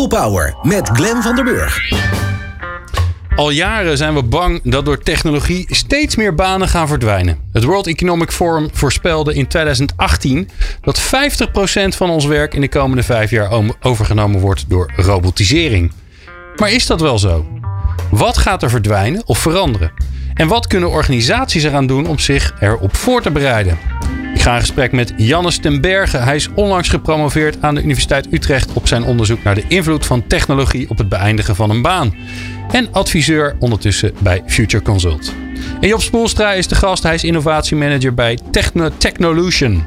People Power met Glen van der Burg. Al jaren zijn we bang dat door technologie steeds meer banen gaan verdwijnen. Het World Economic Forum voorspelde in 2018 dat 50% van ons werk in de komende vijf jaar overgenomen wordt door robotisering. Maar is dat wel zo? Wat gaat er verdwijnen of veranderen? En wat kunnen organisaties eraan doen om zich erop voor te bereiden? Ik ga in gesprek met Jannes ten. Hij is onlangs gepromoveerd aan de Universiteit Utrecht op zijn onderzoek naar de invloed van technologie op het beëindigen van een baan. En adviseur ondertussen bij Future Consult. En Job Spoelstra is de gast. Hij is innovatiemanager bij Techno Technolution.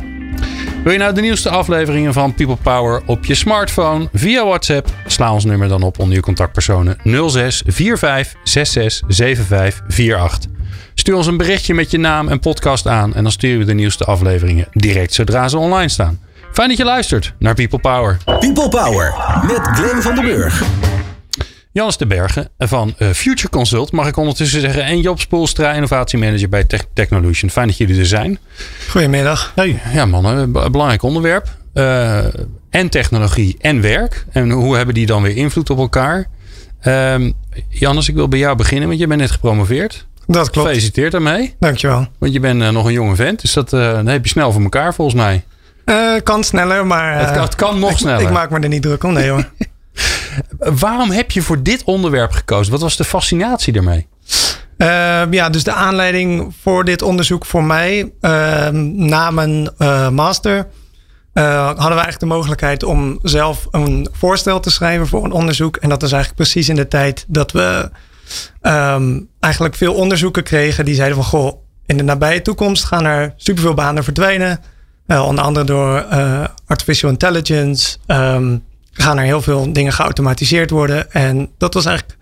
Wil je nou de nieuwste afleveringen van People Power op je smartphone via WhatsApp? Sla ons nummer dan op onder je contactpersonen 06 45 66 75 48. Stuur ons een berichtje met je naam en podcast aan en dan sturen we de nieuwste afleveringen direct zodra ze online staan. Fijn dat je luistert naar People Power. People Power met Glenn van den Burg. Jannes de Bergen van uh, Future Consult, mag ik ondertussen zeggen. En Job Spoelstra, innovatiemanager bij Tech Technolution. Fijn dat jullie er zijn. Goedemiddag. Hey, ja mannen, belangrijk onderwerp. Uh, en technologie en werk. En hoe hebben die dan weer invloed op elkaar? Jannes, ik wil bij jou beginnen, want je bent net gepromoveerd. Dat klopt. Gefeliciteerd daarmee. Dankjewel. Want je bent uh, nog een jonge vent, dus dat, uh, heb je snel voor elkaar volgens mij. Uh, kan sneller, maar... het, kan, het kan nog sneller. Ik, ik maak me er niet druk om, nee hoor. Waarom heb je voor dit onderwerp gekozen? Wat was de fascinatie ermee? ja, dus de aanleiding voor dit onderzoek voor mij, ehm, na mijn master... hadden we eigenlijk de mogelijkheid om zelf een voorstel te schrijven voor een onderzoek. En dat is eigenlijk precies in de tijd dat we um, eigenlijk veel onderzoeken kregen die zeiden van goh, in de nabije toekomst gaan er superveel banen verdwijnen. Uh, onder andere door uh, artificial intelligence. Um, gaan er heel veel dingen geautomatiseerd worden. En dat was eigenlijk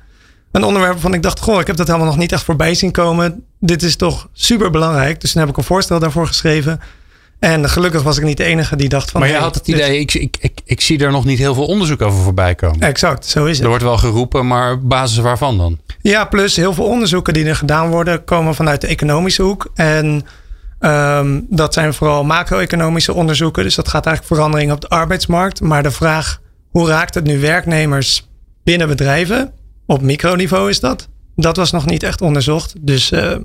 een onderwerp van ik dacht, goh, ik heb dat helemaal nog niet echt voorbij zien komen. Dit is toch super belangrijk. Dus toen heb ik een voorstel daarvoor geschreven. En gelukkig was ik niet de enige die dacht van. Maar je had het idee, ik, ik, ik, ik, zie er nog niet heel veel onderzoek over voorbij komen. Exact, zo is het. Er wordt wel geroepen, maar basis waarvan dan? Ja, plus heel veel onderzoeken die er gedaan worden, komen vanuit de economische hoek. En um, dat zijn vooral macro-economische onderzoeken. Dus dat gaat eigenlijk verandering op de arbeidsmarkt. Maar de vraag, hoe raakt het nu werknemers binnen bedrijven? Op microniveau is dat. Dat was nog niet echt onderzocht. Dus uh,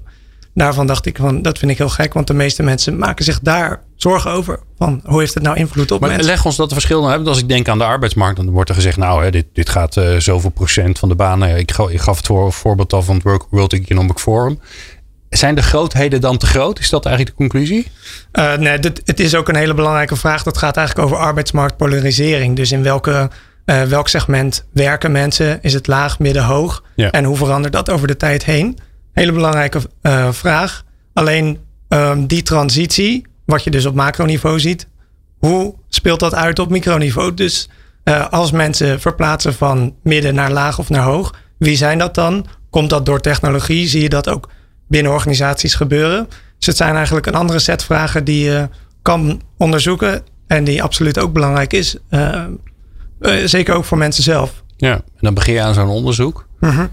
daarvan dacht ik van dat vind ik heel gek, want de meeste mensen maken zich daar zorgen over. Van hoe heeft het nou invloed op maar mensen? Leg ons dat verschil nou hebben. Als ik denk aan de arbeidsmarkt, dan wordt er gezegd, nou, hè, dit, dit gaat uh, zoveel procent van de banen. Ik, ik gaf het voor, voorbeeld al van het World Economic Forum. Zijn de grootheden dan te groot? Is dat eigenlijk de conclusie? Uh, nee, dit, het is ook een hele belangrijke vraag. Dat gaat eigenlijk over arbeidsmarktpolarisering. Dus in welke, uh, welk segment werken mensen? Is het laag, midden, hoog? Ja. En hoe verandert dat over de tijd heen? Hele belangrijke uh, vraag. Alleen um, die transitie, wat je dus op macroniveau ziet, hoe speelt dat uit op microniveau? Dus uh, als mensen verplaatsen van midden naar laag of naar hoog, wie zijn dat dan? Komt dat door technologie? Zie je dat ook binnen organisaties gebeuren? Dus het zijn eigenlijk een andere set vragen die je kan onderzoeken en die absoluut ook belangrijk is. Uh, zeker ook voor mensen zelf. Ja, en dan begin je aan zo'n onderzoek. Mm -hmm.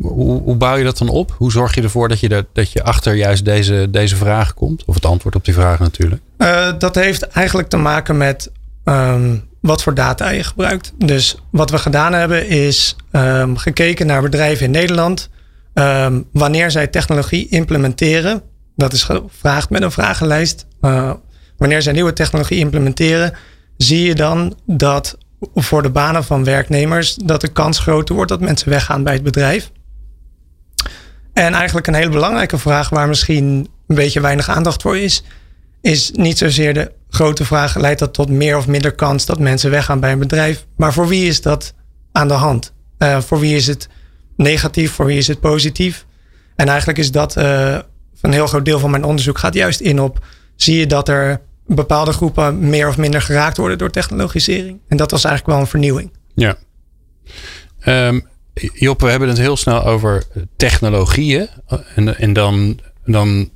Hoe, bouw je dat dan op? Hoe zorg je ervoor dat je, dat, dat je achter juist deze, deze vraag komt? Of het antwoord op die vraag natuurlijk. Uh, dat heeft eigenlijk te maken met um, wat voor data je gebruikt. Dus wat we gedaan hebben is um, gekeken naar bedrijven in Nederland. Um, wanneer zij technologie implementeren. Dat is gevraagd met een vragenlijst. Uh, wanneer zij nieuwe technologie implementeren. Zie je dan dat voor de banen van werknemers dat de kans groter wordt dat mensen weggaan bij het bedrijf. En eigenlijk een hele belangrijke vraag waar misschien een beetje weinig aandacht voor is, is niet zozeer de grote vraag: leidt dat tot meer of minder kans dat mensen weggaan bij een bedrijf? Maar voor wie is dat aan de hand? Uh, voor wie is het negatief? Voor wie is het positief? En eigenlijk is dat uh, een heel groot deel van mijn onderzoek gaat juist in op: zie je dat er bepaalde groepen meer of minder geraakt worden door technologisering? En dat was eigenlijk wel een vernieuwing. Ja. Um, Job, we hebben het heel snel over technologieën. En, en dan, dan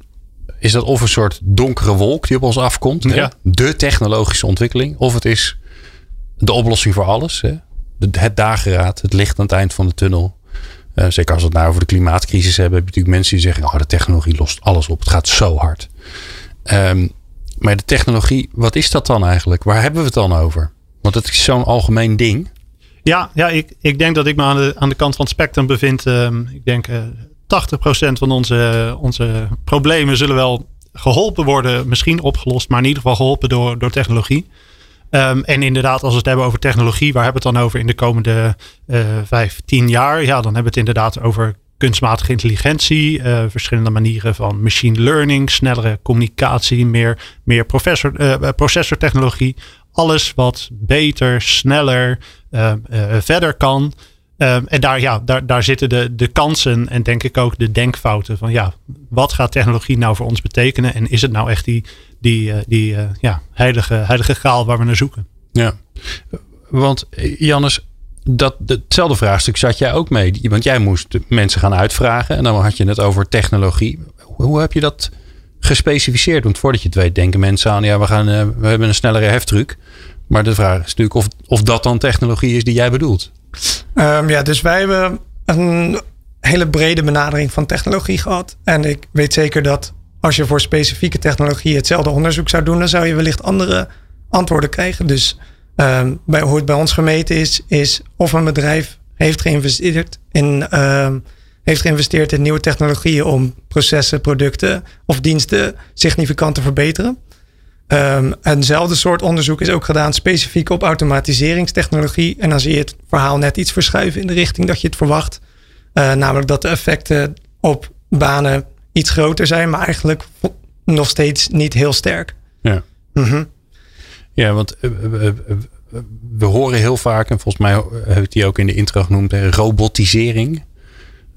is dat of een soort donkere wolk die op ons afkomt. Ja. De technologische ontwikkeling. Of het is de oplossing voor alles. Hè? Het dageraad, het licht aan het eind van de tunnel. Uh, zeker als we het nou over de klimaatcrisis hebben. Heb je natuurlijk mensen die zeggen: oh, de technologie lost alles op. Het gaat zo hard. Um, maar de technologie, wat is dat dan eigenlijk? Waar hebben we het dan over? Want het is zo'n algemeen ding. Ja, ja ik, ik denk dat ik me aan de, aan de kant van het spectrum bevind. Ehm, ik denk uh, 80% van onze, onze problemen zullen wel geholpen worden, misschien opgelost, maar in ieder geval geholpen door, door technologie. Um, en inderdaad, als we het hebben over technologie, waar hebben we het dan over in de komende uh, vijf, tien jaar? Ja, dan hebben we het inderdaad over kunstmatige intelligentie, uh, verschillende manieren van machine learning, snellere communicatie, meer, meer uh, processortechnologie. Alles wat beter, sneller, verder kan. Um, en daar, ja, daar, daar zitten de, de kansen en denk ik ook de denkfouten van ja, wat gaat technologie nou voor ons betekenen? En is het nou echt die, die, uh, die uh, ja, heilige, heilige graal waar we naar zoeken? Ja, want Jannes, dat, hetzelfde vraagstuk zat jij ook mee. Want jij moest mensen gaan uitvragen en dan had je het over technologie. Hoe heb je dat gespecificeerd? Want voordat je het weet denken mensen aan, ja, we, gaan, we hebben een snellere heftruck. Maar de vraag is natuurlijk of, of dat dan technologie is die jij bedoelt. Um, ja, dus wij hebben een hele brede benadering van technologie gehad. En ik weet zeker dat als je voor specifieke technologie hetzelfde onderzoek zou doen, dan zou je wellicht andere antwoorden krijgen. Dus um, bij, hoe het bij ons gemeten is, is of een bedrijf heeft geïnvesteerd in, um, heeft geïnvesteerd in nieuwe technologieën om processen, producten of diensten significant te verbeteren. Um, eenzelfde soort onderzoek is ook gedaan specifiek op automatiseringstechnologie. En dan zie je het verhaal net iets verschuiven in de richting dat je het verwacht. Uh, namelijk dat de effecten op banen iets groter zijn, maar eigenlijk nog steeds niet heel sterk. Ja, mm -hmm. ja want uh, uh, we horen heel vaak, en volgens mij heb ik die ook in de intro genoemd, robotisering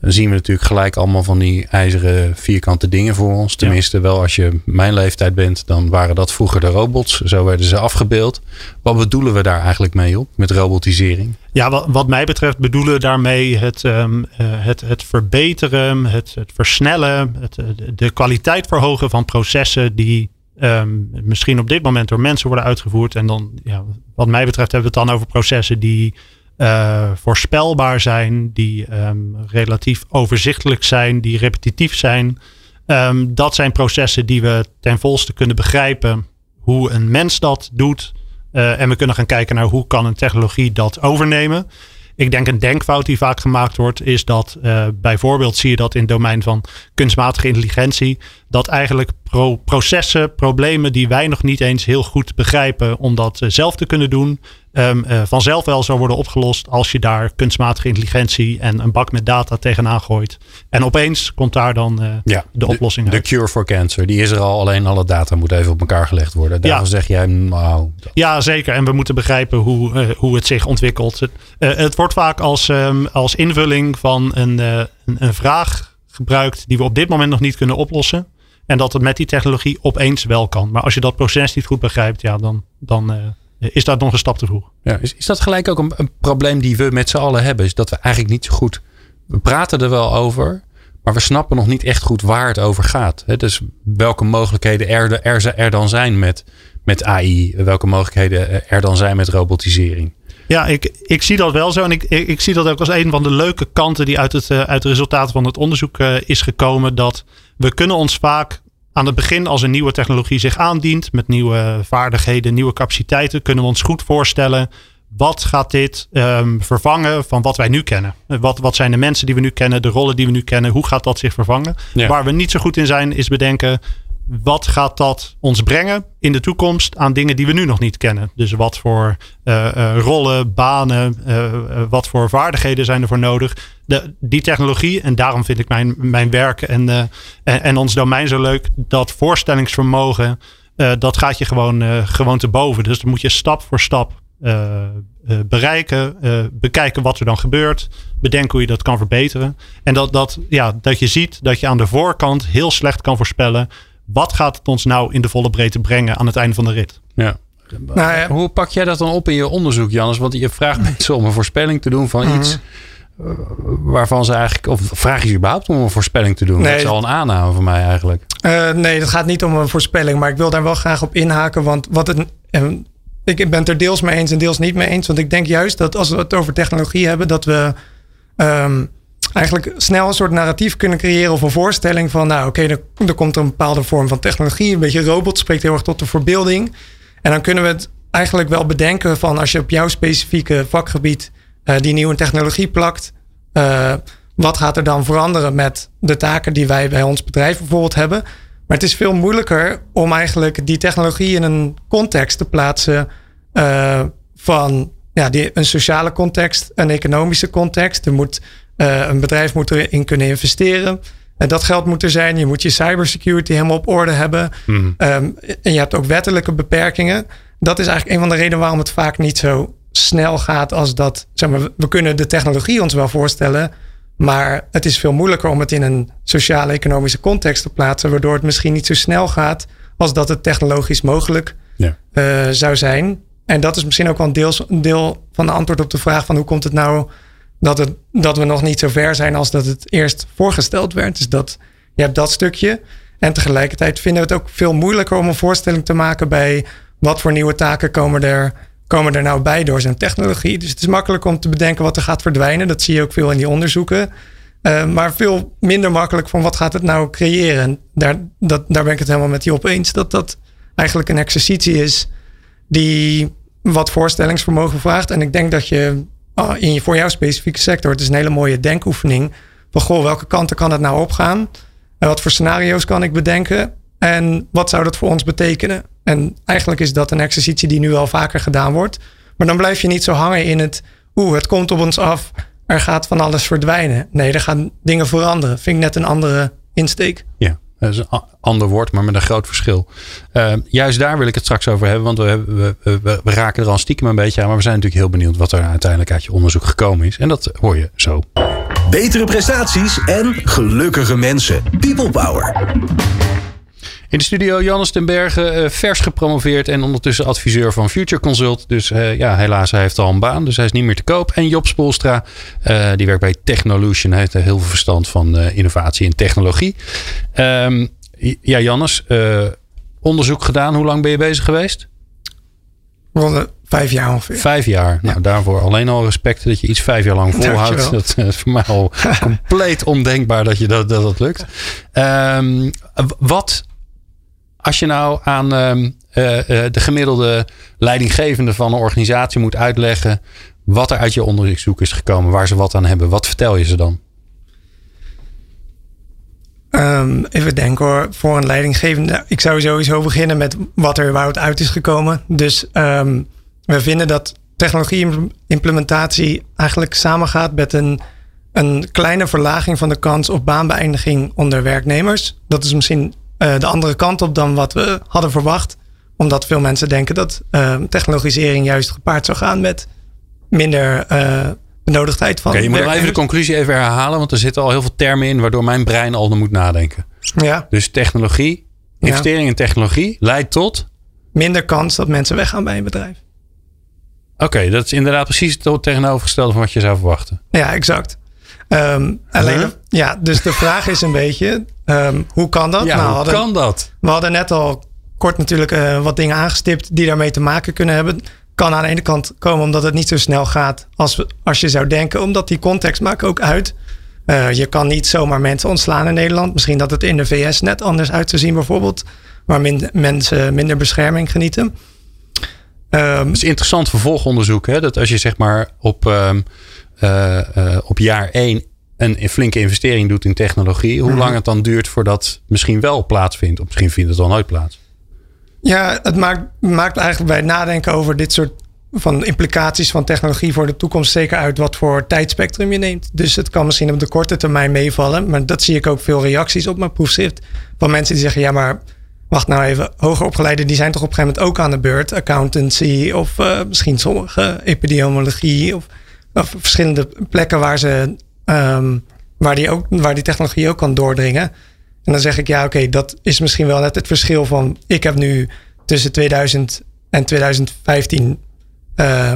dan zien we natuurlijk gelijk allemaal van die ijzeren vierkante dingen voor ons. Tenminste, wel als je mijn leeftijd bent, dan waren dat vroeger de robots. Zo werden ze afgebeeld. Wat bedoelen we daar eigenlijk mee op met robotisering? Ja, wat, wat mij betreft bedoelen we daarmee het, um, het, het verbeteren, het, het versnellen, het, de kwaliteit verhogen van processen die um, misschien op dit moment door mensen worden uitgevoerd. En dan, ja, wat mij betreft, hebben we het dan over processen die uh, voorspelbaar zijn, die um, relatief overzichtelijk zijn, die repetitief zijn. Um, dat zijn processen die we ten volste kunnen begrijpen hoe een mens dat doet. Uh, en we kunnen gaan kijken naar hoe kan een technologie dat overnemen. Ik denk een denkfout die vaak gemaakt wordt, is dat uh, bijvoorbeeld zie je dat in het domein van kunstmatige intelligentie, dat eigenlijk pro processen, problemen die wij nog niet eens heel goed begrijpen, om dat uh, zelf te kunnen doen, um, uh, vanzelf wel zou worden opgelost als je daar kunstmatige intelligentie en een bak met data tegenaan gooit. En opeens komt daar dan uh, ja, de oplossing de, uit. De cure for cancer, die is er al. Alleen alle data moet even op elkaar gelegd worden. Ja. zeg jij, nou... Ja, zeker. En we moeten begrijpen hoe, uh, hoe het zich ontwikkelt. Het, het wordt vaak als, um, als invulling van een, een, een vraag gebruikt die we op dit moment nog niet kunnen oplossen. En dat het met die technologie opeens wel kan. Maar als je dat proces niet goed begrijpt, ja, dan, dan is dat nog een stap te vroeg. Ja, is, is dat gelijk ook een, een probleem die we met z'n allen hebben? Is dat we eigenlijk niet zo goed. We praten er wel over, maar we snappen nog niet echt goed waar het over gaat. Dus welke mogelijkheden er, er, er dan zijn met, met AI, welke mogelijkheden er dan zijn met robotisering. Ja, ik, ik zie dat wel zo. En ik, ik, ik, zie dat ook als een van de leuke kanten die uit, het, uit de resultaten van het onderzoek uh, is gekomen. Dat we kunnen ons vaak aan het begin, als een nieuwe technologie zich aandient, met nieuwe vaardigheden, nieuwe capaciteiten, kunnen we ons goed voorstellen. Wat gaat dit um, vervangen van wat wij nu kennen? Wat, wat zijn de mensen die we nu kennen, de rollen die we nu kennen? Hoe gaat dat zich vervangen? Ja. Waar we niet zo goed in zijn, is bedenken wat gaat dat ons brengen in de toekomst aan dingen die we nu nog niet kennen? Dus wat voor uh, uh, rollen, banen, uh, wat voor vaardigheden zijn er voor nodig? De, die technologie, en daarom vind ik mijn, mijn werk en, en, en, ons domein zo leuk, dat voorstellingsvermogen, dat gaat je gewoon, gewoon te boven. Dus dan moet je stap voor stap bereiken, bekijken wat er dan gebeurt, bedenken hoe je dat kan verbeteren. En dat, dat, ja, dat je ziet dat je aan de voorkant heel slecht kan voorspellen wat gaat het ons nou in de volle breedte brengen aan het einde van de rit? Ja. Nou, ja. Hoe pak jij dat dan op in je onderzoek, Jannes? Want je vraagt mensen om een voorspelling te doen van iets uh, waarvan ze eigenlijk, of vraag je überhaupt om een voorspelling te doen? Nee, dat is al een aanname van mij eigenlijk. Uh, nee, het gaat niet om een voorspelling, maar ik wil daar wel graag op inhaken. Want wat het, en ik ben het er deels mee eens en deels niet mee eens. Want ik denk juist dat als we het over technologie hebben, dat we um, eigenlijk snel een soort narratief kunnen creëren of een voorstelling van, nou oké, er, komt een bepaalde vorm van technologie, een beetje robot, spreekt heel erg tot de verbeelding. En dan kunnen we het eigenlijk wel bedenken van als je op jouw specifieke vakgebied uh, die nieuwe technologie plakt. Uh, wat gaat er dan veranderen met de taken die wij bij ons bedrijf bijvoorbeeld hebben? Maar het is veel moeilijker om eigenlijk die technologie in een context te plaatsen uh, van ja, die, een sociale context, een economische context. Er moet, een bedrijf moet erin kunnen investeren. En dat geld moet er zijn. Je moet je cybersecurity helemaal op orde hebben. Mm. Um, en je hebt ook wettelijke beperkingen. Dat is eigenlijk een van de redenen waarom het vaak niet zo snel gaat als dat. Zeg maar, we kunnen de technologie ons wel voorstellen. Maar het is veel moeilijker om het in een sociale economische context te plaatsen. Waardoor het misschien niet zo snel gaat als dat het technologisch mogelijk ja. uh, zou zijn. En dat is misschien ook wel een deel, een deel van de antwoord op de vraag van hoe komt het nou dat, dat we nog niet zo ver zijn als dat het eerst voorgesteld werd. Dus dat je hebt dat stukje. En tegelijkertijd vinden we het ook veel moeilijker om een voorstelling te maken bij wat voor nieuwe taken komen er, komen er nou bij door zo'n technologie. Dus het is makkelijk om te bedenken wat er gaat verdwijnen. Dat zie je ook veel in die onderzoeken. Uh, maar veel minder makkelijk van wat gaat het nou creëren. Daar, dat, daar ben ik het helemaal met je op eens. Dat dat eigenlijk een exercitie is die wat voorstellingsvermogen vraagt. En ik denk dat je oh, in, voor jouw specifieke sector, het is een hele mooie denkoefening. Van goh, welke kanten kan het nou opgaan? En wat voor scenario's kan ik bedenken? En wat zou dat voor ons betekenen? En eigenlijk is dat een exercitie die nu al vaker gedaan wordt. Maar dan blijf je niet zo hangen in het, oeh, het komt op ons af. Er gaat van alles verdwijnen. Nee, er gaan dingen veranderen. Vind ik net een andere insteek. Ja. Dat is een ander woord, maar met een groot verschil. Uh, juist daar wil ik het straks over hebben. Want we, we, we, we, raken er al stiekem een beetje aan. Maar we zijn natuurlijk heel benieuwd wat er uiteindelijk uit je onderzoek gekomen is. En dat hoor je zo. Betere prestaties en gelukkige mensen. People Power. In de studio Jannes ten Bergen, uh, vers gepromoveerd en ondertussen adviseur van Future Consult. Dus uh, ja, helaas, hij heeft al een baan, dus hij is niet meer te koop. En Job Spolstra, uh, die werkt bij Technolution. Hij heeft heel veel verstand van innovatie en technologie. Um, ja, Jannes, onderzoek gedaan. Hoe lang ben je bezig geweest? Vijf jaar ongeveer. Vijf jaar. Nou, daarvoor alleen al respect dat je iets vijf jaar lang volhoudt. Dat is voor mij al compleet ondenkbaar dat je dat, dat, dat lukt. Um, wat als je nou aan uh, de gemiddelde leidinggevende van een organisatie moet uitleggen wat er uit je onderzoek is gekomen, waar ze wat aan hebben, wat vertel je ze dan? Um, even denken hoor, voor een leidinggevende. Ik zou sowieso beginnen met wat er überhaupt uit is gekomen. Dus um, we vinden dat technologie-implementatie eigenlijk samengaat met een, een kleine verlaging van de kans op baanbeëindiging onder werknemers. Dat is misschien de andere kant op dan wat we hadden verwacht. Omdat veel mensen denken dat uh, technologisering juist gepaard zou gaan met minder uh, benodigdheid van. Okay, je moet even de conclusie even herhalen, want er zitten al heel veel termen in waardoor mijn brein al moet nadenken. Ja. Dus technologie, investering in technologie leidt tot. Minder kans dat mensen weggaan bij een bedrijf. Oké, okay, dat is inderdaad precies het tegenovergestelde van wat je zou verwachten. Ja, exact. Um, alleen, ja, dus de vraag is een beetje, um, hoe kan dat? Ja, nou, hoe hadden, kan dat? We hadden net al kort natuurlijk uh, wat dingen aangestipt die daarmee te maken kunnen hebben. Kan aan de ene kant komen omdat het niet zo snel gaat als, als je zou denken. Omdat die context maakt ook uit. Uh, je kan niet zomaar mensen ontslaan in Nederland. Misschien dat het in de VS net anders uit zou zien bijvoorbeeld. Waar min, mensen minder bescherming genieten. Um, het is interessant vervolgonderzoek. Hè? Dat als je zeg maar op... Um, uh, uh, op jaar één een flinke investering doet in technologie, hoe mm lang het dan duurt voordat misschien wel plaatsvindt, of misschien vindt het dan nooit plaats. Ja, het maakt, maakt eigenlijk bij nadenken over dit soort van implicaties van technologie voor de toekomst zeker uit wat voor tijdspectrum je neemt. Dus het kan misschien op de korte termijn meevallen, maar dat zie ik ook veel reacties op mijn proefschrift van mensen die zeggen: ja, maar wacht nou even, hoger opgeleiden die zijn toch op een gegeven moment ook aan de beurt, accountancy of uh, misschien sommige epidemiologie of of verschillende plekken waar, ze, um, waar, die ook, waar die technologie ook kan doordringen. En dan zeg ik, ja, oké, dat is misschien wel net het verschil van. Ik heb nu tussen 2000 en 2015 uh,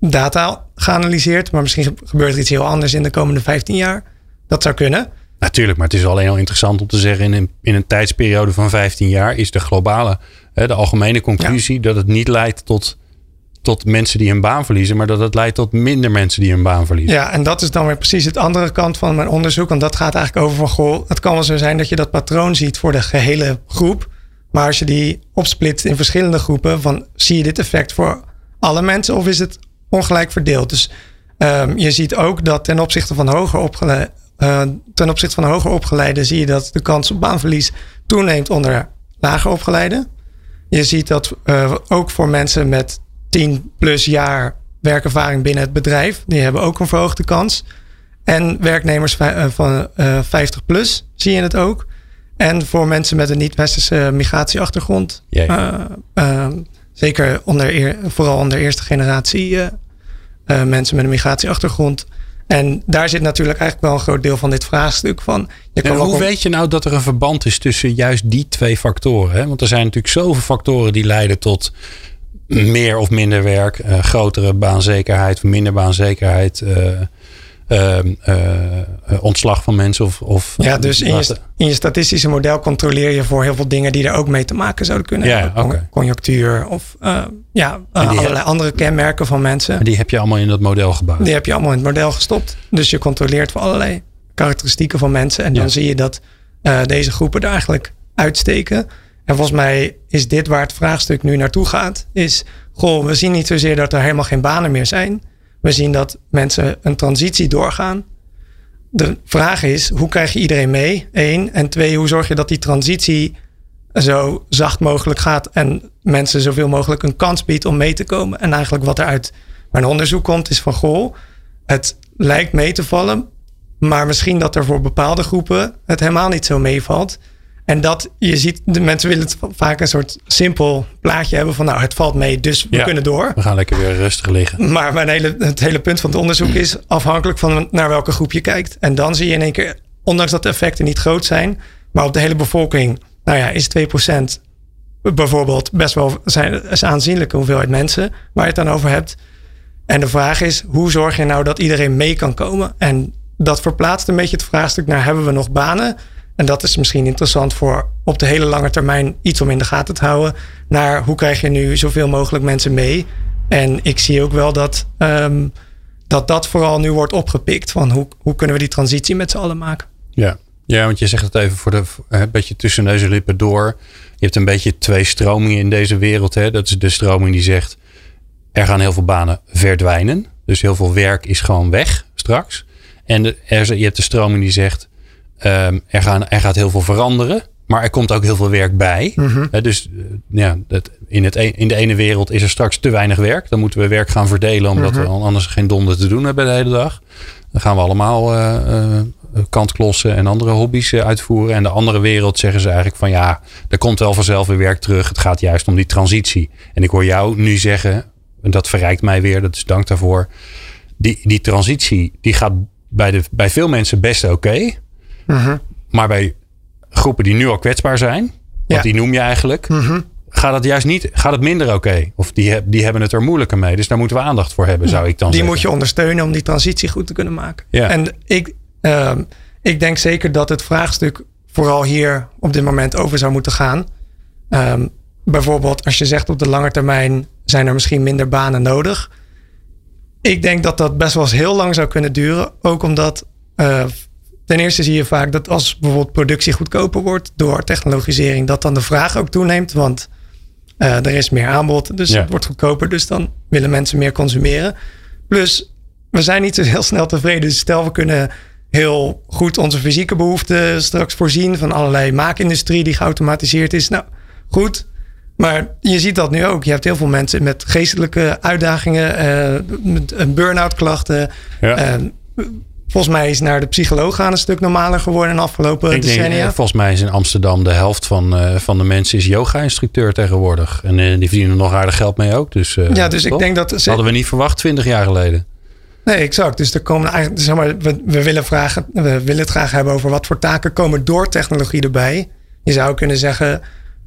data geanalyseerd. Maar misschien gebeurt er iets heel anders in de komende 15 jaar. Dat zou kunnen. Natuurlijk, maar het is alleen al interessant om te zeggen: in een, in een tijdsperiode van 15 jaar is de globale, de algemene conclusie dat het niet leidt tot tot mensen die hun baan verliezen, maar dat het leidt tot minder mensen die hun baan verliezen. Ja, en dat is dan weer precies het andere kant van mijn onderzoek. Want dat gaat eigenlijk over van goh, het kan wel zo zijn dat je dat patroon ziet voor de gehele groep. Maar als je die opsplitst in verschillende groepen, van zie je dit effect voor alle mensen of is het ongelijk verdeeld? Dus Ehm, je ziet ook dat ten opzichte van hoger opgeleide, uh, ten opzichte van hoger opgeleiden zie je dat de kans op baanverlies toeneemt onder lager opgeleiden. Je ziet dat uh, ook voor mensen met 10 plus jaar werkervaring binnen het bedrijf, die hebben ook een verhoogde kans. En werknemers van 50 plus zie je het ook. En voor mensen met een niet-westerse migratieachtergrond. Uh, zeker onder, vooral onder eerste generatie uh, mensen met een migratieachtergrond. En daar zit natuurlijk eigenlijk wel een groot deel van dit vraagstuk van. Je kan hoe weet je nou dat er een verband is tussen juist die twee factoren? Hè? Want er zijn natuurlijk zoveel factoren die leiden tot meer of minder werk, uh, grotere baanzekerheid, minder baanzekerheid. Ehm, eh, eh, ontslag van mensen of. of ja, dus in je, in je, statistische model controleer je voor heel veel dingen die er ook mee te maken zouden kunnen ja, hebben. Conjunctuur of ja, allerlei andere kenmerken van mensen. Die heb je allemaal in dat model gebouwd. Die heb je allemaal in het model gestopt. Dus je controleert voor allerlei karakteristieken van mensen. En dan zie je dat deze groepen er eigenlijk uitsteken. En volgens mij is dit waar het vraagstuk nu naartoe gaat. Is, goh, we zien niet zozeer dat er helemaal geen banen meer zijn. We zien dat mensen een transitie doorgaan. De vraag is, hoe krijg je iedereen mee? Eén. En twee, hoe zorg je dat die transitie zo zacht mogelijk gaat en mensen zoveel mogelijk een kans biedt om mee te komen? En eigenlijk wat er uit mijn onderzoek komt, is van goh, het lijkt mee te vallen, maar misschien dat er voor bepaalde groepen het helemaal niet zo meevalt. En dat je ziet, de mensen willen het vaak een soort simpel plaatje hebben van nou, het valt mee, dus we kunnen door. We gaan lekker weer rustig liggen. Maar mijn hele, het hele punt van het onderzoek is afhankelijk van naar welke groep je kijkt. En dan zie je in één keer, ondanks dat de effecten niet groot zijn, maar op de hele bevolking, nou ja, is 2% bijvoorbeeld best wel zijn, is aanzienlijke hoeveelheid mensen waar je het dan over hebt. En de vraag is, hoe zorg je nou dat iedereen mee kan komen? En dat verplaatst een beetje het vraagstuk naar hebben we nog banen? En dat is misschien interessant voor op de hele lange termijn iets om in de gaten te houden. Naar hoe krijg je nu zoveel mogelijk mensen mee? En ik zie ook wel dat um, dat, dat vooral nu wordt opgepikt. Van hoe, hoe kunnen we die transitie met z'n allen maken? Ja. ja, want je zegt het even voor de, een beetje tussen en lippen door. Je hebt een beetje twee stromingen in deze wereld. Hè? Dat is de stroming die zegt er gaan heel veel banen verdwijnen. Dus heel veel werk is gewoon weg straks. En er, je hebt de stroming die zegt Um, er, gaan, er gaat heel veel veranderen. Maar er komt ook heel veel werk bij. Mhm. dus uh, ja, dat, in, het, e-, in de ene wereld is er straks te weinig werk. Dan moeten we werk gaan verdelen, omdat we mhm. anders geen donder te doen hebben de hele dag. Dan gaan we allemaal uh, uh, kantklossen en andere hobby's uitvoeren. En de andere wereld zeggen ze eigenlijk van ja, er komt wel vanzelf weer werk terug. Het gaat juist om die transitie. En ik hoor jou nu zeggen, en dat verrijkt mij weer, dat is dank daarvoor. Die, die transitie die gaat bij, de, bij veel mensen best oké. Mhm. Maar bij groepen die nu al kwetsbaar zijn, want die noem je eigenlijk, mhm. gaat het juist niet, gaat het minder oké. Of die, die hebben het er moeilijker mee. Dus daar moeten we aandacht voor hebben, zou ik dan die zeggen. moet je ondersteunen om die transitie goed te kunnen maken. En ik, ehm, ik denk zeker dat het vraagstuk vooral hier op dit moment over zou moeten gaan. Ehm, bijvoorbeeld als je zegt op de lange termijn zijn er misschien minder banen nodig. Ik denk dat dat best wel eens heel lang zou kunnen duren. Ook omdat uh, Ten eerste zie je vaak dat als bijvoorbeeld productie goedkoper wordt door technologisering, dat dan de vraag ook toeneemt. Want uh, er is meer aanbod, dus het wordt goedkoper. Dus dan willen mensen meer consumeren. Plus, we zijn niet zo heel snel tevreden. Dus stel, we kunnen heel goed onze fysieke behoeften straks voorzien van allerlei maakindustrie die geautomatiseerd is. Nou, goed. Maar je ziet dat nu ook. Je hebt heel veel mensen met geestelijke uitdagingen, uh, met burn-out klachten. Ja. Uh, Volgens mij is naar de psycholoog gaan een stuk normaler geworden in de afgelopen ik decennia. Denk, eh, volgens mij is in Amsterdam de helft van, uh, van de mensen is yoga-instructeur tegenwoordig. En uh, die verdienen nog aardig geld mee ook. Dus, uh, ja, dus ik denk dat... Hadden we niet verwacht 20 jaar geleden. Nee, exact. Dus er komen eigenlijk, zeg maar, we, we, willen vragen, we willen het graag hebben over wat voor taken komen door technologie erbij. Je zou kunnen zeggen,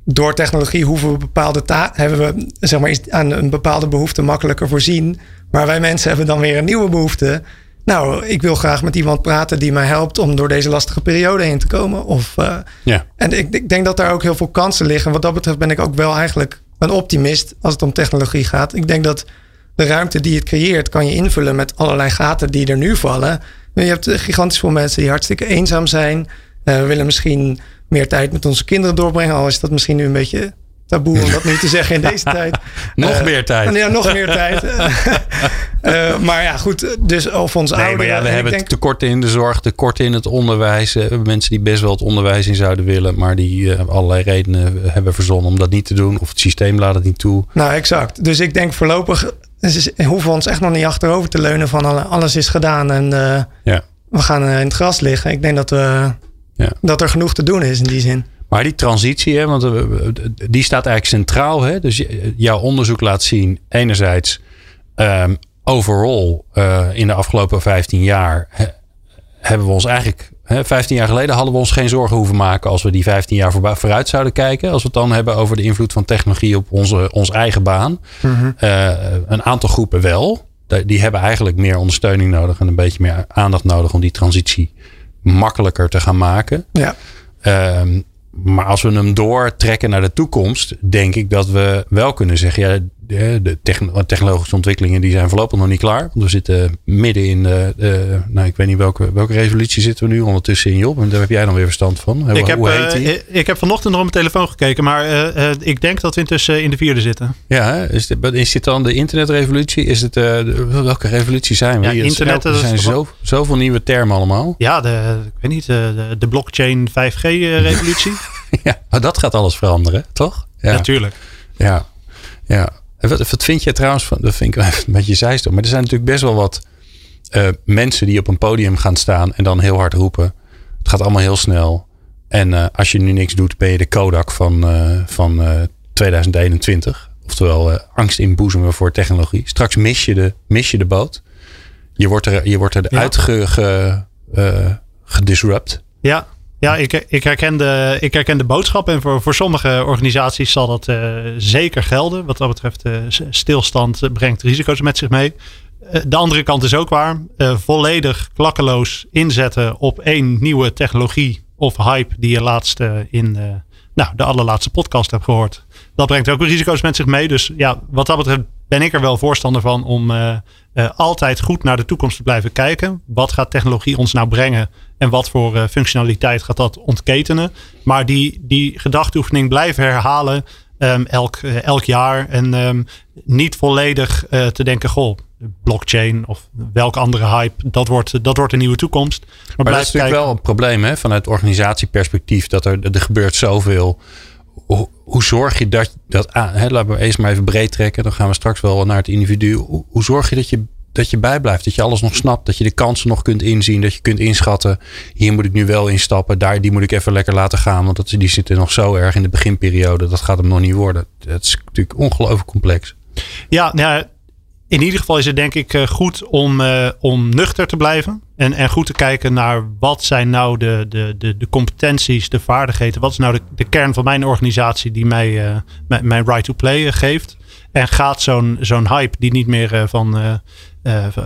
door technologie hoeven we bepaalde taken, hebben we zeg maar, aan een bepaalde behoefte makkelijker voorzien. Maar wij mensen hebben dan weer een nieuwe behoefte. Nou, ik wil graag met iemand praten die mij helpt om door deze lastige periode heen te komen. Of, uh, ja. En ik, ik, denk dat daar ook heel veel kansen liggen. Wat dat betreft ben ik ook wel eigenlijk een optimist als het om technologie gaat. Ik denk dat de ruimte die het creëert, kan je invullen met allerlei gaten die er nu vallen. Je hebt gigantisch veel mensen die hartstikke eenzaam zijn. Uh, we willen misschien meer tijd met onze kinderen doorbrengen. Al is dat misschien nu een beetje taboe om dat nu te zeggen in deze tijd. nog meer tijd. Ja, nog meer tijd. maar ja, goed. Dus of ons nee, Maar ja, we hebben denk... tekorten in de zorg, tekorten in het onderwijs. We hebben mensen die best wel het onderwijs in zouden willen, maar die allerlei redenen hebben verzonnen om dat niet te doen. Of het systeem laat het niet toe. Nou, exact. Dus ik denk voorlopig dus hoeven we ons echt nog niet achterover te leunen van alles is gedaan en uh, ja. we gaan in het gras liggen. Ik denk dat, we, ja. dat er genoeg te doen is in die zin. Maar die transitie, hè, want die staat eigenlijk centraal. Hè? Dus jouw onderzoek laat zien, enerzijds, um, overall uh, in de afgelopen 15 jaar hebben we ons eigenlijk 15 jaar geleden hadden we ons geen zorgen hoeven maken als we die 15 jaar vooruit zouden kijken. Als we het dan hebben over de invloed van technologie op onze, ons eigen baan. Mhm. Eh, een aantal groepen wel. Die hebben eigenlijk meer ondersteuning nodig en een beetje meer aandacht nodig om die transitie makkelijker te gaan maken. Ja. Ehm, maar als we hem doortrekken naar de toekomst, denk ik dat we wel kunnen zeggen: ja, de, technologische ontwikkelingen die zijn voorlopig nog niet klaar. Want we zitten midden in de, nou ik weet niet welke, welke revolutie zitten we nu ondertussen in Job. En daar heb jij dan weer verstand van. Ik, heb, uh, ik heb vanochtend nog op mijn telefoon gekeken, maar uh, uh, ik denk dat we intussen in de vierde zitten. Ja, is dit, is dit dan de internetrevolutie? Is het, welke revolutie zijn we? Ja, internet, er zijn zo, zoveel nieuwe termen allemaal. Ja, de, ik weet niet, de, de blockchain 5G revolutie. ja, dat gaat alles veranderen, toch? Ja, natuurlijk. Ja, ja. Wat, wat vind je trouwens van, dat vind ik een beetje zijstel, maar er zijn natuurlijk best wel wat uh, mensen die op een podium gaan staan en dan heel hard roepen. Het gaat allemaal heel snel. En uh, als je nu niks doet, ben je de Kodak van, uh, van 2021. Oftewel angst inboezemen voor technologie. Straks mis je de, mis je de boot. Je wordt er, je wordt er ja. uit gedisrupt. Ja, ja, ik, ik, herken de, ik de boodschap. En voor, voor sommige organisaties zal dat uh, zeker gelden. Wat dat betreft, uh, stilstand brengt risico's met zich mee. Uh, de andere kant is ook waar. volledig klakkeloos inzetten op één nieuwe technologie of hype die je laatst in nou, de allerlaatste podcast hebt gehoord. Dat brengt ook risico's met zich mee. Dus ja, wat dat betreft ben ik er wel voorstander van om altijd goed naar de toekomst te blijven kijken. Wat gaat technologie ons nou brengen en wat voor uh, functionaliteit gaat dat ontketenen? Maar die, die gedachteoefening blijven herhalen um, elk, elk jaar. En um, niet volledig te denken, goh, blockchain of welke andere hype, dat wordt, dat wordt een nieuwe toekomst. Maar, maar dat is natuurlijk wel een probleem hè, vanuit organisatieperspectief. Dat er, er gebeurt zoveel hoe, hoe zorg je dat, dat ah, hè, laten we eens maar even breed trekken, dan gaan we straks wel naar het individu. Hoe, hoe zorg je dat je dat je bijblijft, dat je alles nog snapt, dat je de kansen nog kunt inzien, dat je kunt inschatten. Hier moet ik nu wel instappen, daar die moet ik even lekker laten gaan, want dat, die zitten nog zo erg in de beginperiode, dat gaat hem nog niet worden. Dat is natuurlijk ongelooflijk complex. Ja, nou, in ieder geval is het denk ik eh, goed om, uh, om nuchter te blijven. En, en goed te kijken naar wat zijn nou de, de, de, de competenties, de vaardigheden. Wat is nou de, de kern van mijn organisatie die mij mijn, mijn right to play geeft. En gaat zo'n zo'n hype die niet meer van,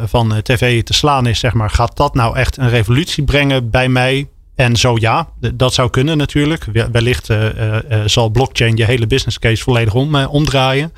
van tv te slaan is, zeg maar. Gaat dat nou echt een revolutie brengen bij mij? En zo ja, dat zou kunnen natuurlijk. Wellicht uh, uh, zal blockchain je hele business case volledig om, omdraaien.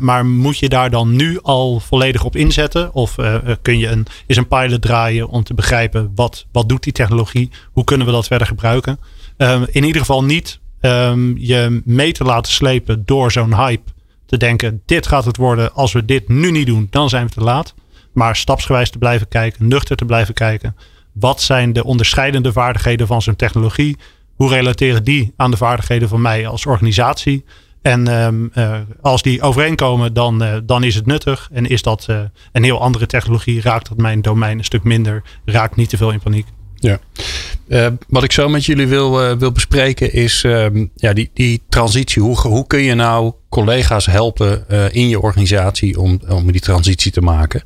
maar moet je daar dan nu al volledig op inzetten? Of kun je een, is een pilot draaien om te begrijpen wat, wat doet die technologie? Hoe kunnen we dat verder gebruiken? Ehm, in ieder geval niet um, je mee te laten slepen door zo'n hype. Te denken, dit gaat het worden. Als we dit nu niet doen, dan zijn we te laat. Maar stapsgewijs te blijven kijken, nuchter te blijven kijken. Wat zijn de onderscheidende vaardigheden van zo'n technologie? Hoe relateren die aan de vaardigheden van mij als organisatie? En um, uh, als die overeenkomen, dan, uh, dan is het nuttig. En is dat uh, een heel andere technologie, raakt dat mijn domein een stuk minder, raakt niet te veel in paniek. Ja. wat ik zo met jullie wil, wil bespreken is um, ja, die, die transitie. Hoe, hoe kun je nou collega's helpen in je organisatie om, om die transitie te maken?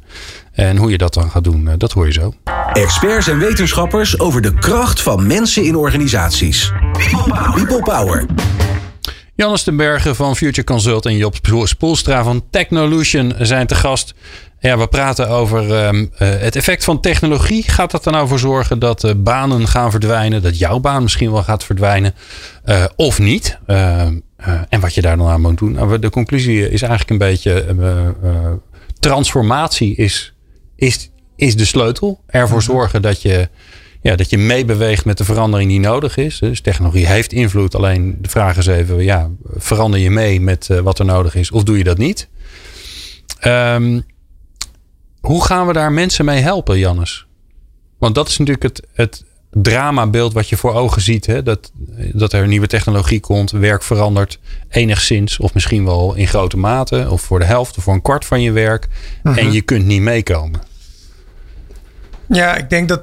En hoe je dat dan gaat doen, dat hoor je zo. Experts en wetenschappers over de kracht van mensen in organisaties. People Power. Jannes den Bergen van Future Consult en Job Spoelstra van Technolution zijn te gast. Ja, we praten over um, het effect van technologie. Gaat dat er nou voor zorgen dat uh, banen gaan verdwijnen? Dat jouw baan misschien wel gaat verdwijnen? Uh, of niet? Uh, en wat je daar dan aan moet doen? Nou, de conclusie is eigenlijk een beetje... transformatie is, is is de sleutel. Ervoor mhm. zorgen dat je, ja, dat je meebeweegt met de verandering die nodig is. Dus technologie heeft invloed. Alleen de vraag is even, ja, verander je mee met wat er nodig is of doe je dat niet? Um, hoe gaan we daar mensen mee helpen, Jannes? Want dat is natuurlijk het, het dramabeeld wat je voor ogen ziet. Hè? Dat, dat er nieuwe technologie komt, werk verandert enigszins. Of misschien wel in grote mate. Of voor de helft of voor een kwart van je werk. En mhm. je kunt niet meekomen. Ja, ik denk dat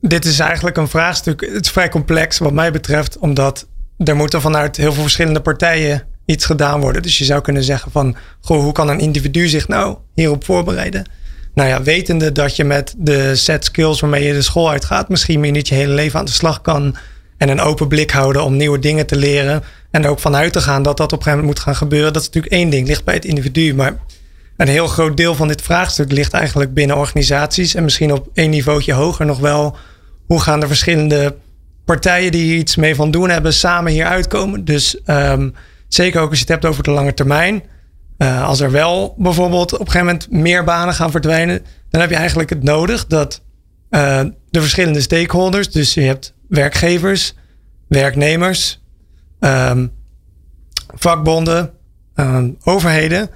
dit is eigenlijk een vraagstuk. Het is vrij complex wat mij betreft. Omdat er moeten vanuit heel veel verschillende partijen iets gedaan worden. Dus je zou kunnen zeggen van... Goh, hoe kan een individu zich nou hierop voorbereiden? Nou ja, wetende dat je met de set skills waarmee je de school uitgaat... misschien meer niet je hele leven aan de slag kan... en een open blik houden om nieuwe dingen te leren... en er ook vanuit te gaan dat dat op een gegeven moment moet gaan gebeuren... dat is natuurlijk één ding, ligt bij het individu. Maar een heel groot deel van dit vraagstuk ligt eigenlijk binnen organisaties... en misschien op één niveautje hoger nog wel... hoe gaan de verschillende partijen die hier iets mee van doen hebben... samen hier uitkomen. Dus um, zeker ook als je het hebt over de lange termijn... Uh, als er wel bijvoorbeeld op een gegeven moment meer banen gaan verdwijnen, dan heb je eigenlijk het nodig dat uh, de verschillende stakeholders, dus je hebt werkgevers, werknemers, um, vakbonden, um, overheden.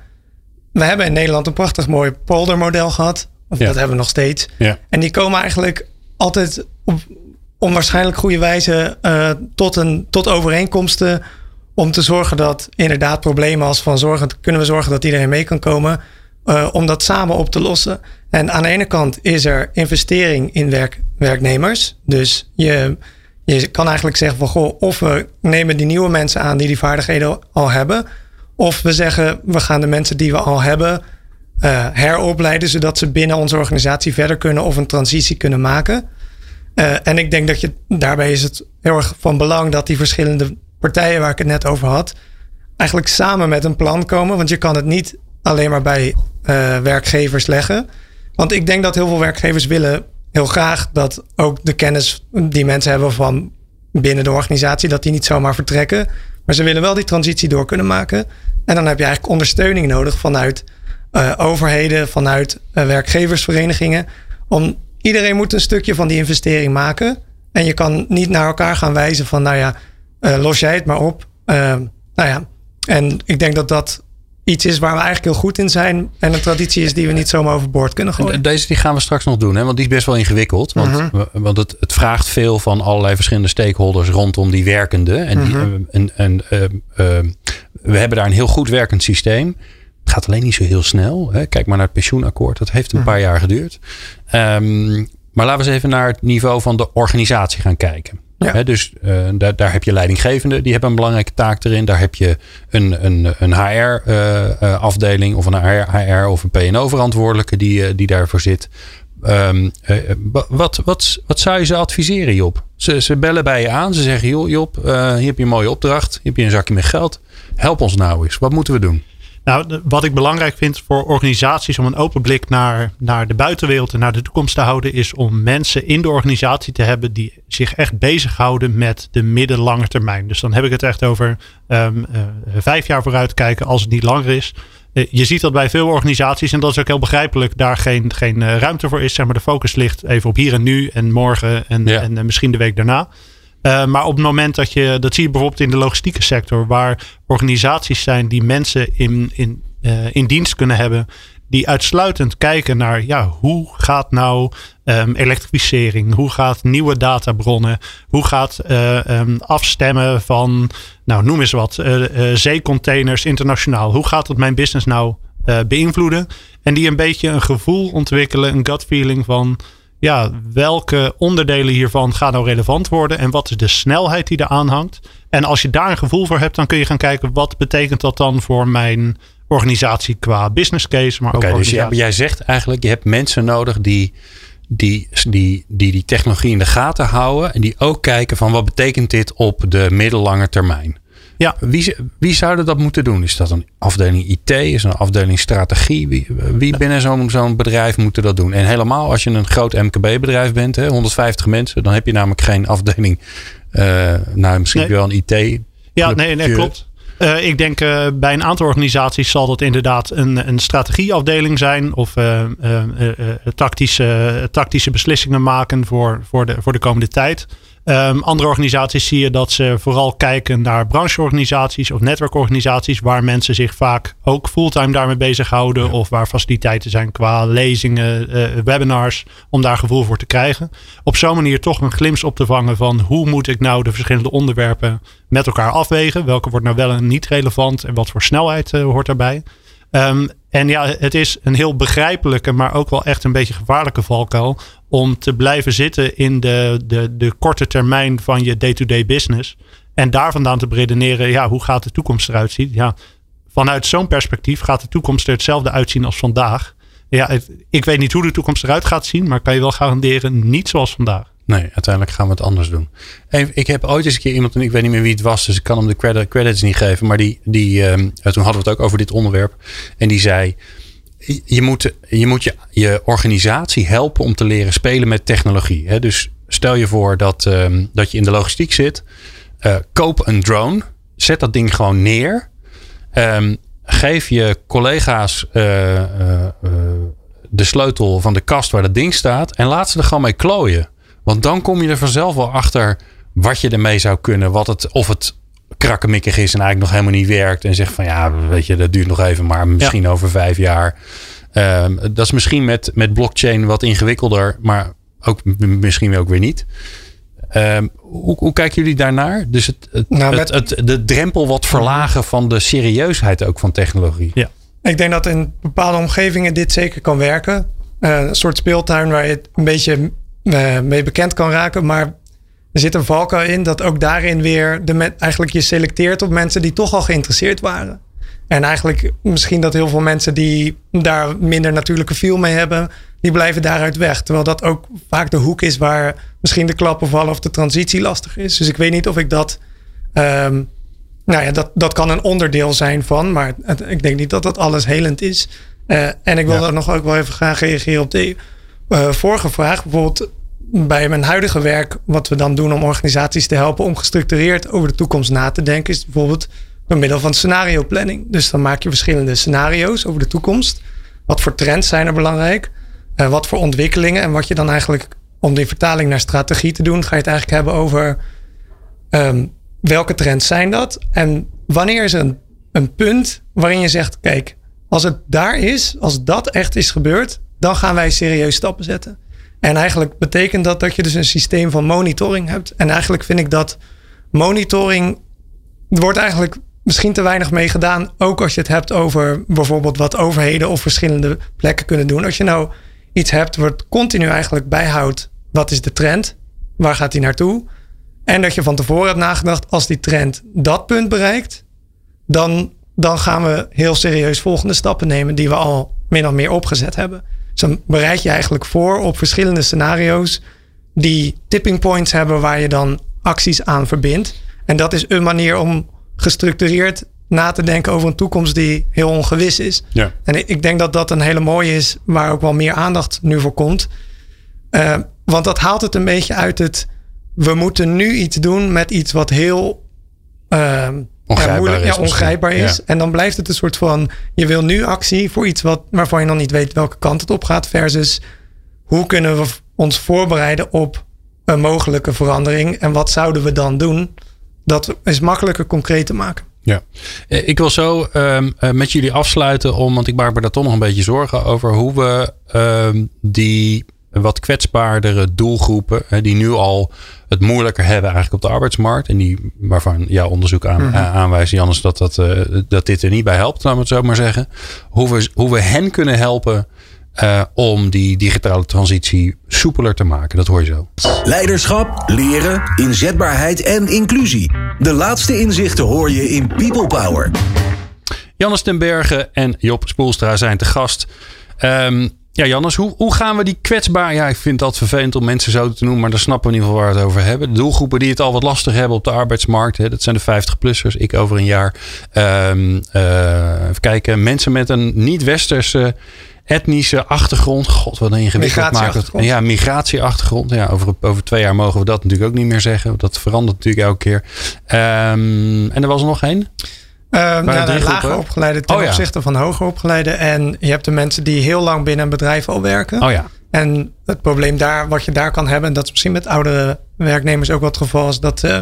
We hebben in Nederland een prachtig mooi poldermodel gehad. Of Dat hebben we nog steeds. Ja. En die komen eigenlijk altijd op onwaarschijnlijk goede wijze uh, tot, een, tot overeenkomsten om te zorgen dat inderdaad problemen als van zorgen, kunnen we zorgen dat iedereen mee kan komen, uh, om dat samen op te lossen. En aan de ene kant is er investering in werk, werknemers. Dus je, je kan eigenlijk zeggen van goh, of we nemen die nieuwe mensen aan die die vaardigheden al hebben, of we zeggen we gaan de mensen die we al hebben uh, heropleiden, zodat ze binnen onze organisatie verder kunnen of een transitie kunnen maken. Uh, en ik denk dat je daarbij is het heel erg van belang dat die verschillende partijen waar ik het net over had, eigenlijk samen met een plan komen. Want je kan het niet alleen maar bij uh, werkgevers leggen. Want ik denk dat heel veel werkgevers willen heel graag dat ook de kennis die mensen hebben van binnen de organisatie, dat die niet zomaar vertrekken. Maar ze willen wel die transitie door kunnen maken. En dan heb je eigenlijk ondersteuning nodig vanuit uh, overheden, vanuit uh, werkgeversverenigingen. Om iedereen moet een stukje van die investering maken. En je kan niet naar elkaar gaan wijzen van, nou ja, los jij het maar op. Uh, nou ja, en ik denk dat dat iets is waar we eigenlijk heel goed in zijn. En een traditie is die we niet zomaar overboord kunnen gooien. Deze die gaan we straks nog doen, hè? want die is best wel ingewikkeld. Want, uh -huh. want het, het, vraagt veel van allerlei verschillende stakeholders rondom die werkende. En, uh -huh. en, en we hebben daar een heel goed werkend systeem. Het gaat alleen niet zo heel snel. Hè? Kijk maar naar het pensioenakkoord. Dat heeft een -huh. paar jaar geduurd. Um, maar laten we eens even naar het niveau van de organisatie gaan kijken. Dus uh, daar, heb je leidinggevenden, die hebben een belangrijke taak erin. Daar heb je een, een, een HR-afdeling uh, uh, of een HR, of een PNO-verantwoordelijke die, die daarvoor zit. Um, wat, wat, wat zou je ze adviseren, Job? Ze, ze bellen bij je aan, ze zeggen: Joh, Job, hier heb je een mooie opdracht, hier heb je een zakje met geld. Help ons nou eens, wat moeten we doen? Nou, wat ik belangrijk vind voor organisaties om een open blik naar, naar de buitenwereld en naar de toekomst te houden, is om mensen in de organisatie te hebben die zich echt bezighouden met de middellange termijn. Dus dan heb ik het echt over um, uh, vijf jaar vooruit kijken als het niet langer is. Uh, je ziet dat bij veel organisaties, en dat is ook heel begrijpelijk, daar geen, geen uh, ruimte voor is. Zeg maar, de focus ligt even op hier en nu en morgen en, ja. en misschien de week daarna. Uh, maar op het moment dat je, dat zie je bijvoorbeeld in de logistieke sector, waar organisaties zijn die mensen in, in, uh, in dienst kunnen hebben, die uitsluitend kijken naar ja, hoe gaat nou um, elektrificering, hoe gaat nieuwe databronnen, hoe gaat uh, um, afstemmen van, nou noem eens wat, zeecontainers internationaal, hoe gaat het mijn business nou beïnvloeden? En die een beetje een gevoel ontwikkelen, een gut feeling van ja, welke onderdelen hiervan gaan nou relevant worden en wat is de snelheid die eraan hangt. En als je daar een gevoel voor hebt, dan kun je gaan kijken wat betekent dat dan voor mijn organisatie qua business case. Maar okay, ook dus jij, jij zegt eigenlijk, je hebt mensen nodig die die, die, die die technologie in de gaten houden en die ook kijken van wat betekent dit op de middellange termijn. Ja. Wie, wie zouden dat moeten doen? Is dat een afdeling IT? Is dat een afdeling strategie? Wie, wie binnen zo'n zo'n bedrijf moet dat doen? En helemaal als je een groot MKB-bedrijf bent, hè, 150 mensen, dan heb je namelijk geen afdeling. Uh, nou, misschien nee. wel een IT. Ja, nee, nee, klopt. Uh, ik denk uh, bij een aantal organisaties zal dat inderdaad een, een strategieafdeling zijn of uh, tactische, tactische beslissingen maken voor, voor, de, voor de komende tijd. Um, andere organisaties zie je dat ze vooral kijken naar brancheorganisaties of netwerkorganisaties, waar mensen zich vaak ook fulltime daarmee bezighouden. Of waar faciliteiten zijn qua lezingen, uh, webinars, om daar gevoel voor te krijgen. Op zo'n manier toch een glimp op te vangen van hoe moet ik nou de verschillende onderwerpen met elkaar afwegen. Welke wordt nou wel en niet relevant en wat voor snelheid uh, hoort daarbij. Um, en ja, het is een heel begrijpelijke, maar ook wel echt een beetje gevaarlijke valkuil om te blijven zitten in de, de, de korte termijn van je day-to-day business. En daar vandaan te redeneren, ja, hoe gaat de toekomst eruit zien? Ja, vanuit zo'n perspectief gaat de toekomst er hetzelfde uitzien als vandaag. Ja, ik weet niet hoe de toekomst eruit gaat zien, maar kan je wel garanderen, niet zoals vandaag. Nee, uiteindelijk gaan we het anders doen. ik heb ooit eens een keer iemand, en ik weet niet meer wie het was, dus ik kan hem de credit, credits niet geven, maar die, die, um, toen hadden we het ook over dit onderwerp. En die zei: Je moet je, moet je, je organisatie helpen om te leren spelen met technologie. Hè? Dus stel je voor dat, um, dat je in de logistiek zit. Uh, koop een drone. Zet dat ding gewoon neer. Um, geef je collega's uh, uh, de sleutel van de kast waar dat ding staat. En laat ze er gewoon mee klooien. Want dan kom je er vanzelf wel achter wat je ermee zou kunnen. Wat het, of het krakkemikkig is en eigenlijk nog helemaal niet werkt. En zegt van ja, weet je, dat duurt nog even, maar misschien over vijf jaar. Um, dat is misschien met, met blockchain wat ingewikkelder, maar ook misschien ook weer niet. Um, hoe, hoe kijken jullie daarnaar? Dus het, het, nou, met, het, de drempel wat verlagen van de serieusheid ook van technologie. Ja. Ik denk dat in bepaalde omgevingen dit zeker kan werken. Uh, een soort speeltuin waar je een beetje uh, mee bekend kan raken. Maar er zit een valkuil in dat ook daarin weer de eigenlijk je selecteert op mensen die toch al geïnteresseerd waren. En eigenlijk misschien dat heel veel mensen die daar minder natuurlijke feel mee hebben, die blijven daaruit weg. Terwijl dat ook vaak de hoek is waar misschien de klappen vallen of de transitie lastig is. Dus ik weet niet of ik dat. Um, nou ja, dat, dat kan een onderdeel zijn van, maar ik denk niet dat dat alles helend is. Uh, en ik wil ja. nog ook wel even graag reageren op de uh, vorige vraag. Bijvoorbeeld bij mijn huidige werk, wat we dan doen om organisaties te helpen om gestructureerd over de toekomst na te denken, is bijvoorbeeld door middel van scenario planning. Dus dan maak je verschillende scenario's over de toekomst. Wat voor trends zijn er belangrijk? Uh, wat voor ontwikkelingen? En wat je dan eigenlijk, om die vertaling naar strategie te doen, ga je het eigenlijk hebben over um, welke trends zijn dat? En wanneer is er een, een punt waarin je zegt: kijk, als het daar is, als dat echt is gebeurd, dan gaan wij serieus stappen zetten. En eigenlijk betekent dat dat je dus een systeem van monitoring hebt. En eigenlijk vind ik dat monitoring. Wordt eigenlijk misschien te weinig mee gedaan. Ook als je het hebt over bijvoorbeeld wat overheden of verschillende plekken kunnen doen. Als je nou iets hebt wat continu eigenlijk bijhoudt. Wat is de trend? Waar gaat die naartoe? En dat je van tevoren hebt nagedacht. Als die trend dat punt bereikt. Dan, dan gaan we heel serieus volgende stappen nemen. Die we al min of meer opgezet hebben. Dus dan bereid je eigenlijk voor op verschillende scenario's die tipping points hebben waar je dan acties aan verbindt. En dat is een manier om gestructureerd na te denken over een toekomst die heel ongewis is. Ja. En ik denk dat dat een hele mooie is, waar ook wel meer aandacht nu voor komt. Uh, want dat haalt het een beetje uit het. We moeten nu iets doen met iets wat heel uh, ongrijpbaar, ja, moeilijk, is, ja, ongrijpbaar is. En dan blijft het een soort van: je wil nu actie voor iets wat, waarvan je nog niet weet welke kant het op gaat. Versus hoe kunnen we ons voorbereiden op een mogelijke verandering en wat zouden we dan doen? Dat is makkelijker concreet te maken. Ja, eh, ik wil zo um, met jullie afsluiten, om, want ik maak me daar toch nog een beetje zorgen over hoe we um, die wat kwetsbaardere doelgroepen, hè, die nu al het moeilijker hebben eigenlijk op de arbeidsmarkt. En die, waarvan jouw onderzoek aan, mm aanwijst, Jannes, dat, dat, uh, dat dit er niet bij helpt, laten we het zo maar zeggen. Hoe we, hoe we hen kunnen helpen uh, om die digitale transitie soepeler te maken. Dat hoor je zo. Leiderschap, leren, inzetbaarheid en inclusie. De laatste inzichten hoor je in People Power. Jannes ten Bergen en Job Spoelstra zijn te gast. Um, ja, Jannes, hoe, hoe gaan we die kwetsbaar... Ja, ik vind dat vervelend om mensen zo te noemen... maar dan snappen we in ieder geval waar we het over hebben. De doelgroepen die het al wat lastig hebben op de arbeidsmarkt... Hè, dat zijn de 50-plussers, ik over een jaar. Um, uh, even kijken, mensen met een niet-westerse etnische achtergrond. God, wat een ingewikkeld maakt het. Ja, migratieachtergrond. Ja, over, over twee jaar mogen we dat natuurlijk ook niet meer zeggen. Dat verandert natuurlijk elke keer. Um, en er was er nog één. Ja, de lager opgeleide ten oh, opzichte van hoger opgeleide. En je hebt de mensen die heel lang binnen een bedrijf al werken. Oh ja. En het probleem daar, wat je daar kan hebben, en dat is misschien met oudere werknemers ook wat het geval, is dat uh,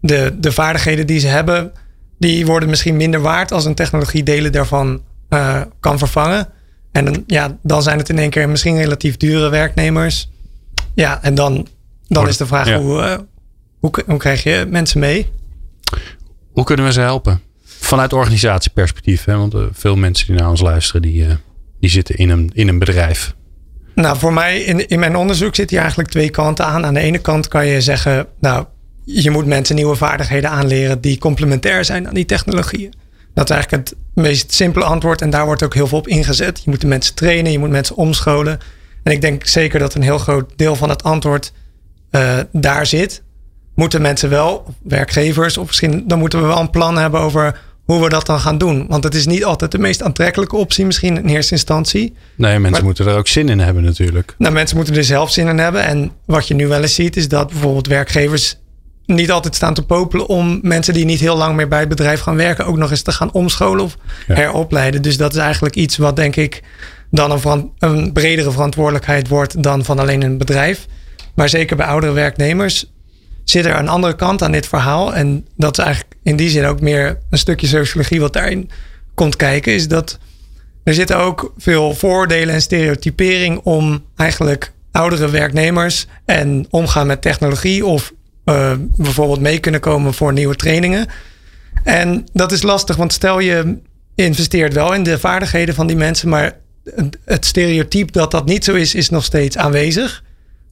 de, de vaardigheden die ze hebben, die worden misschien minder waard als een technologie delen daarvan uh, kan vervangen. En ja, dan zijn het in één keer misschien relatief dure werknemers. Ja, en dan, dan is de vraag hoe, uh, hoe, hoe krijg je mensen mee? Hoe kunnen we ze helpen? Vanuit organisatieperspectief, hè? want veel mensen die naar ons luisteren, die, die zitten in een, in een bedrijf. Nou, voor mij in, in mijn onderzoek zit hier eigenlijk twee kanten aan. Aan de ene kant kan je zeggen, nou, je moet mensen nieuwe vaardigheden aanleren die complementair zijn aan die technologieën. Dat is eigenlijk het meest simpele antwoord en daar wordt ook heel veel op ingezet. Je moet de mensen trainen, je moet mensen omscholen. En ik denk zeker dat een heel groot deel van het antwoord uh, daar zit. Moeten mensen wel, werkgevers, of misschien dan moeten we wel een plan hebben over hoe we dat dan gaan doen. Want het is niet altijd de meest aantrekkelijke optie, misschien in eerste instantie. Nee, mensen moeten er ook zin in hebben, natuurlijk. Nou, mensen moeten er zelf zin in hebben. En wat je nu wel eens ziet, is dat bijvoorbeeld werkgevers niet altijd staan te popelen om mensen die niet heel lang meer bij het bedrijf gaan werken, ook nog eens te gaan omscholen of heropleiden. Dus dat is eigenlijk iets wat denk ik dan een, een bredere verantwoordelijkheid wordt dan van alleen een bedrijf. Maar zeker bij oudere werknemers zit er een andere kant aan dit verhaal. En dat is eigenlijk in die zin ook meer een stukje sociologie wat daarin komt kijken. Is dat er zitten ook veel voordelen en stereotypering om eigenlijk oudere werknemers en omgaan met technologie of uh, bijvoorbeeld mee kunnen komen voor nieuwe trainingen. En dat is lastig, want stel je investeert wel in de vaardigheden van die mensen, maar het stereotype dat dat niet zo is, is nog steeds aanwezig.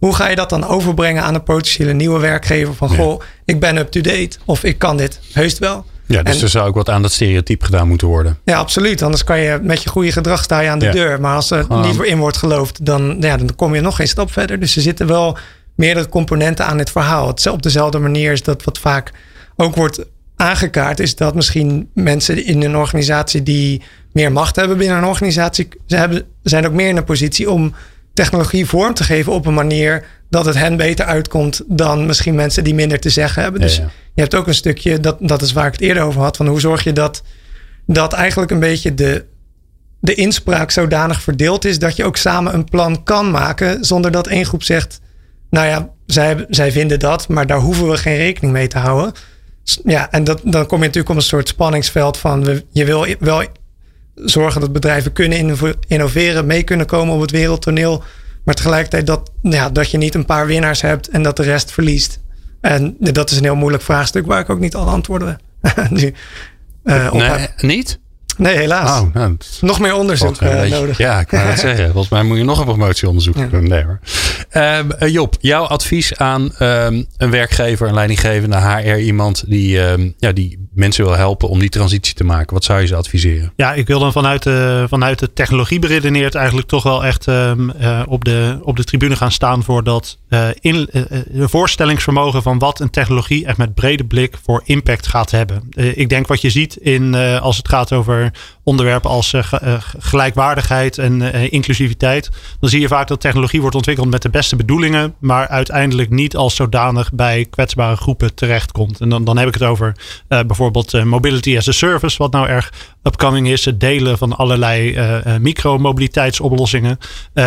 Hoe ga je dat dan overbrengen aan een potentiële nieuwe werkgever? Van goh, ik ben up-to-date of ik kan dit heus wel. Ja, dus er zou ook wat aan dat stereotype gedaan moeten worden. Ja, absoluut. Anders kan je met je goede gedrag sta je aan de deur. Maar als er niet voor in wordt geloofd, dan, ja, dan kom je nog geen stap verder. Dus er zitten wel meerdere componenten aan het verhaal. Het, op dezelfde manier is dat wat vaak ook wordt aangekaart, is dat misschien mensen in een organisatie die meer macht hebben binnen een organisatie, ze hebben, zijn ook meer in een positie om technologie vorm te geven op een manier dat het hen beter uitkomt dan misschien mensen die minder te zeggen hebben. Dus je hebt ook een stukje, dat, dat is waar ik het eerder over had, van hoe zorg je dat, dat eigenlijk een beetje de, de inspraak zodanig verdeeld is dat je ook samen een plan kan maken zonder dat één groep zegt, nou ja, zij, zij vinden dat, maar daar hoeven we geen rekening mee te houden. Ja, en dat, dan kom je natuurlijk op een soort spanningsveld van je wil wel zorgen dat bedrijven kunnen innoveren, mee kunnen komen op het wereldtoneel. Maar tegelijkertijd dat, ja, dat je niet een paar winnaars hebt en dat de rest verliest. En dat is een heel moeilijk vraagstuk waar ik ook niet alle antwoorden nu uh, op nee, heb. Niet? Nee, helaas. Oh, nou, nog meer onderzoek uh, nodig. Ja, ik kan het zeggen. Volgens mij moet je nog een promotieonderzoek ja. doen. Nee hoor. Uh, Job, jouw advies aan um, een werkgever, een leidinggevende, HR, iemand die, um, ja, die mensen wil helpen om die transitie te maken. Wat zou je ze adviseren? Ja, ik wil dan vanuit de, vanuit de technologie beredeneerd eigenlijk toch wel echt um, uh, op, de, op de tribune gaan staan voor dat uh, in, uh, voorstellingsvermogen van wat een technologie echt met brede blik voor impact gaat hebben. ik denk wat je ziet in, als het gaat over onderwerpen als gelijkwaardigheid en inclusiviteit, dan zie je vaak dat technologie wordt ontwikkeld met de beste bedoelingen, maar uiteindelijk niet als zodanig bij kwetsbare groepen terechtkomt. En dan, dan heb ik het over bijvoorbeeld mobility as a service, wat nou erg upcoming is. Het delen van allerlei micromobiliteitsoplossingen.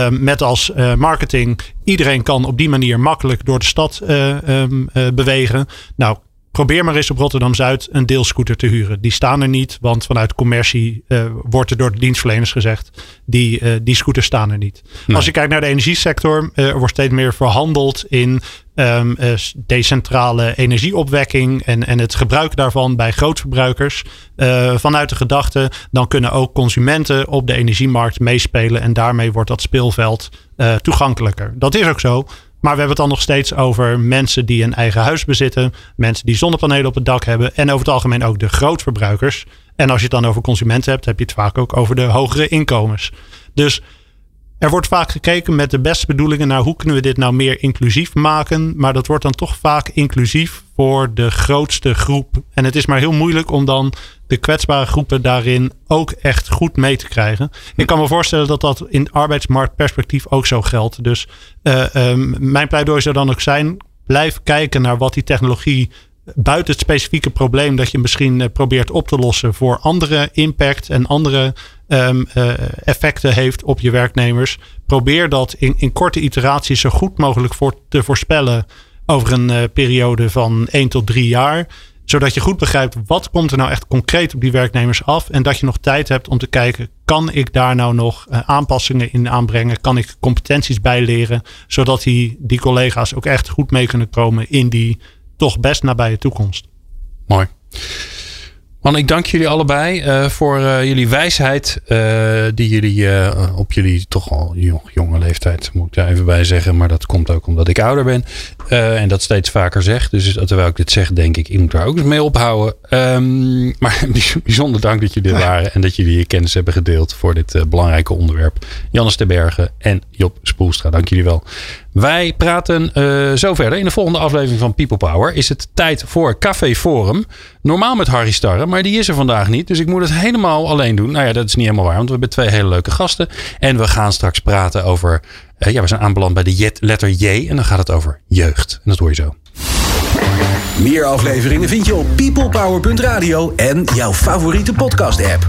met als marketing, iedereen kan op die manier makkelijk door de stad um, bewegen. Nou, probeer maar eens op Rotterdam Zuid een deelscooter te huren. Die staan er niet, want vanuit commercie uh, wordt er door de dienstverleners gezegd: die, uh, die scooters staan er niet. Als je kijkt naar de energiesector, uh, er wordt steeds meer verhandeld in um, decentrale energieopwekking en, en het gebruik daarvan bij grootverbruikers. vanuit de gedachte, dan kunnen ook consumenten op de energiemarkt meespelen en daarmee wordt dat speelveld toegankelijker. Dat is ook zo. Maar we hebben het dan nog steeds over mensen die een eigen huis bezitten. Mensen die zonnepanelen op het dak hebben. En over het algemeen ook de grootverbruikers. En als je het dan over consumenten hebt, heb je het vaak ook over de hogere inkomens. Dus er wordt vaak gekeken met de beste bedoelingen naar hoe kunnen we dit nou meer inclusief maken. Maar dat wordt dan toch vaak inclusief voor de grootste groep. En het is maar heel moeilijk om dan de kwetsbare groepen daarin ook echt goed mee te krijgen. Ik kan me voorstellen dat dat in arbeidsmarktperspectief ook zo geldt. Dus uh, um, mijn pleidooi zou dan ook zijn: blijf kijken naar wat die technologie buiten het specifieke probleem dat je misschien probeert op te lossen voor andere impact en andere um, effecten heeft op je werknemers. Probeer dat in, in korte iteraties zo goed mogelijk voor te voorspellen over een periode van 1 tot 3 jaar zodat je goed begrijpt wat komt er nou echt concreet op die werknemers af. En dat je nog tijd hebt om te kijken, kan ik daar nou nog aanpassingen in aanbrengen? Kan ik competenties bijleren? Zodat die, die collega's ook echt goed mee kunnen komen in die toch best nabije toekomst. Mooi. Man, ik dank jullie allebei uh, voor uh, jullie wijsheid. Uh, die jullie op jullie toch al jonge leeftijd, moet ik daar even bij zeggen. Maar dat komt ook omdat ik ouder ben. en dat steeds vaker zeg. Dus terwijl ik dit zeg, denk ik, ik moet daar ook eens mee ophouden. Um, maar bijzonder dank dat jullie er waren. En dat jullie je kennis hebben gedeeld voor dit belangrijke onderwerp. Jannes de Bergen en Job Spoelstra, dank jullie wel. Wij praten uh, zo verder. In de volgende aflevering van People Power is het tijd voor Café Forum. Normaal met Harry Starre, maar die is er vandaag niet. Dus ik moet het helemaal alleen doen. Nou ja, dat is niet helemaal waar, want we hebben twee hele leuke gasten. En we gaan straks praten over. Uh, ja, we zijn aanbeland bij de letter J. En dan gaat het over jeugd. En dat hoor je zo. Meer afleveringen vind je op peoplepower.radio en jouw favoriete podcast-app.